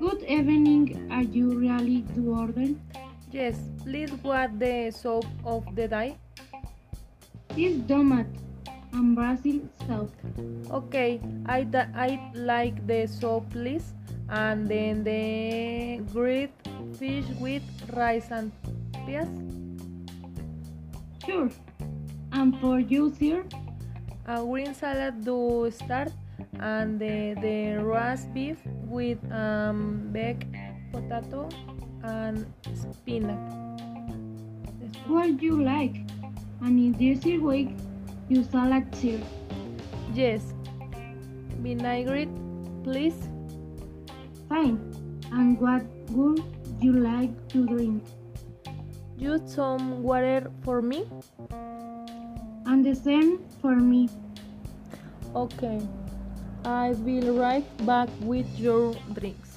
Did you really do order? Yes, please what the soup of the day? This tomato and Brazil soup. Okay, I I like the soup please and then the grilled fish with rice and peas. Sure. And for you, sir? A green salad to start and the, the roast beef with um, baked potato and spinach. What you like? And in this week, you salad sir. Yes. Vinaigrette, please. Fine. And what would you like to drink? Just some water for me. And the same for me. Okay. I will right back with your drinks.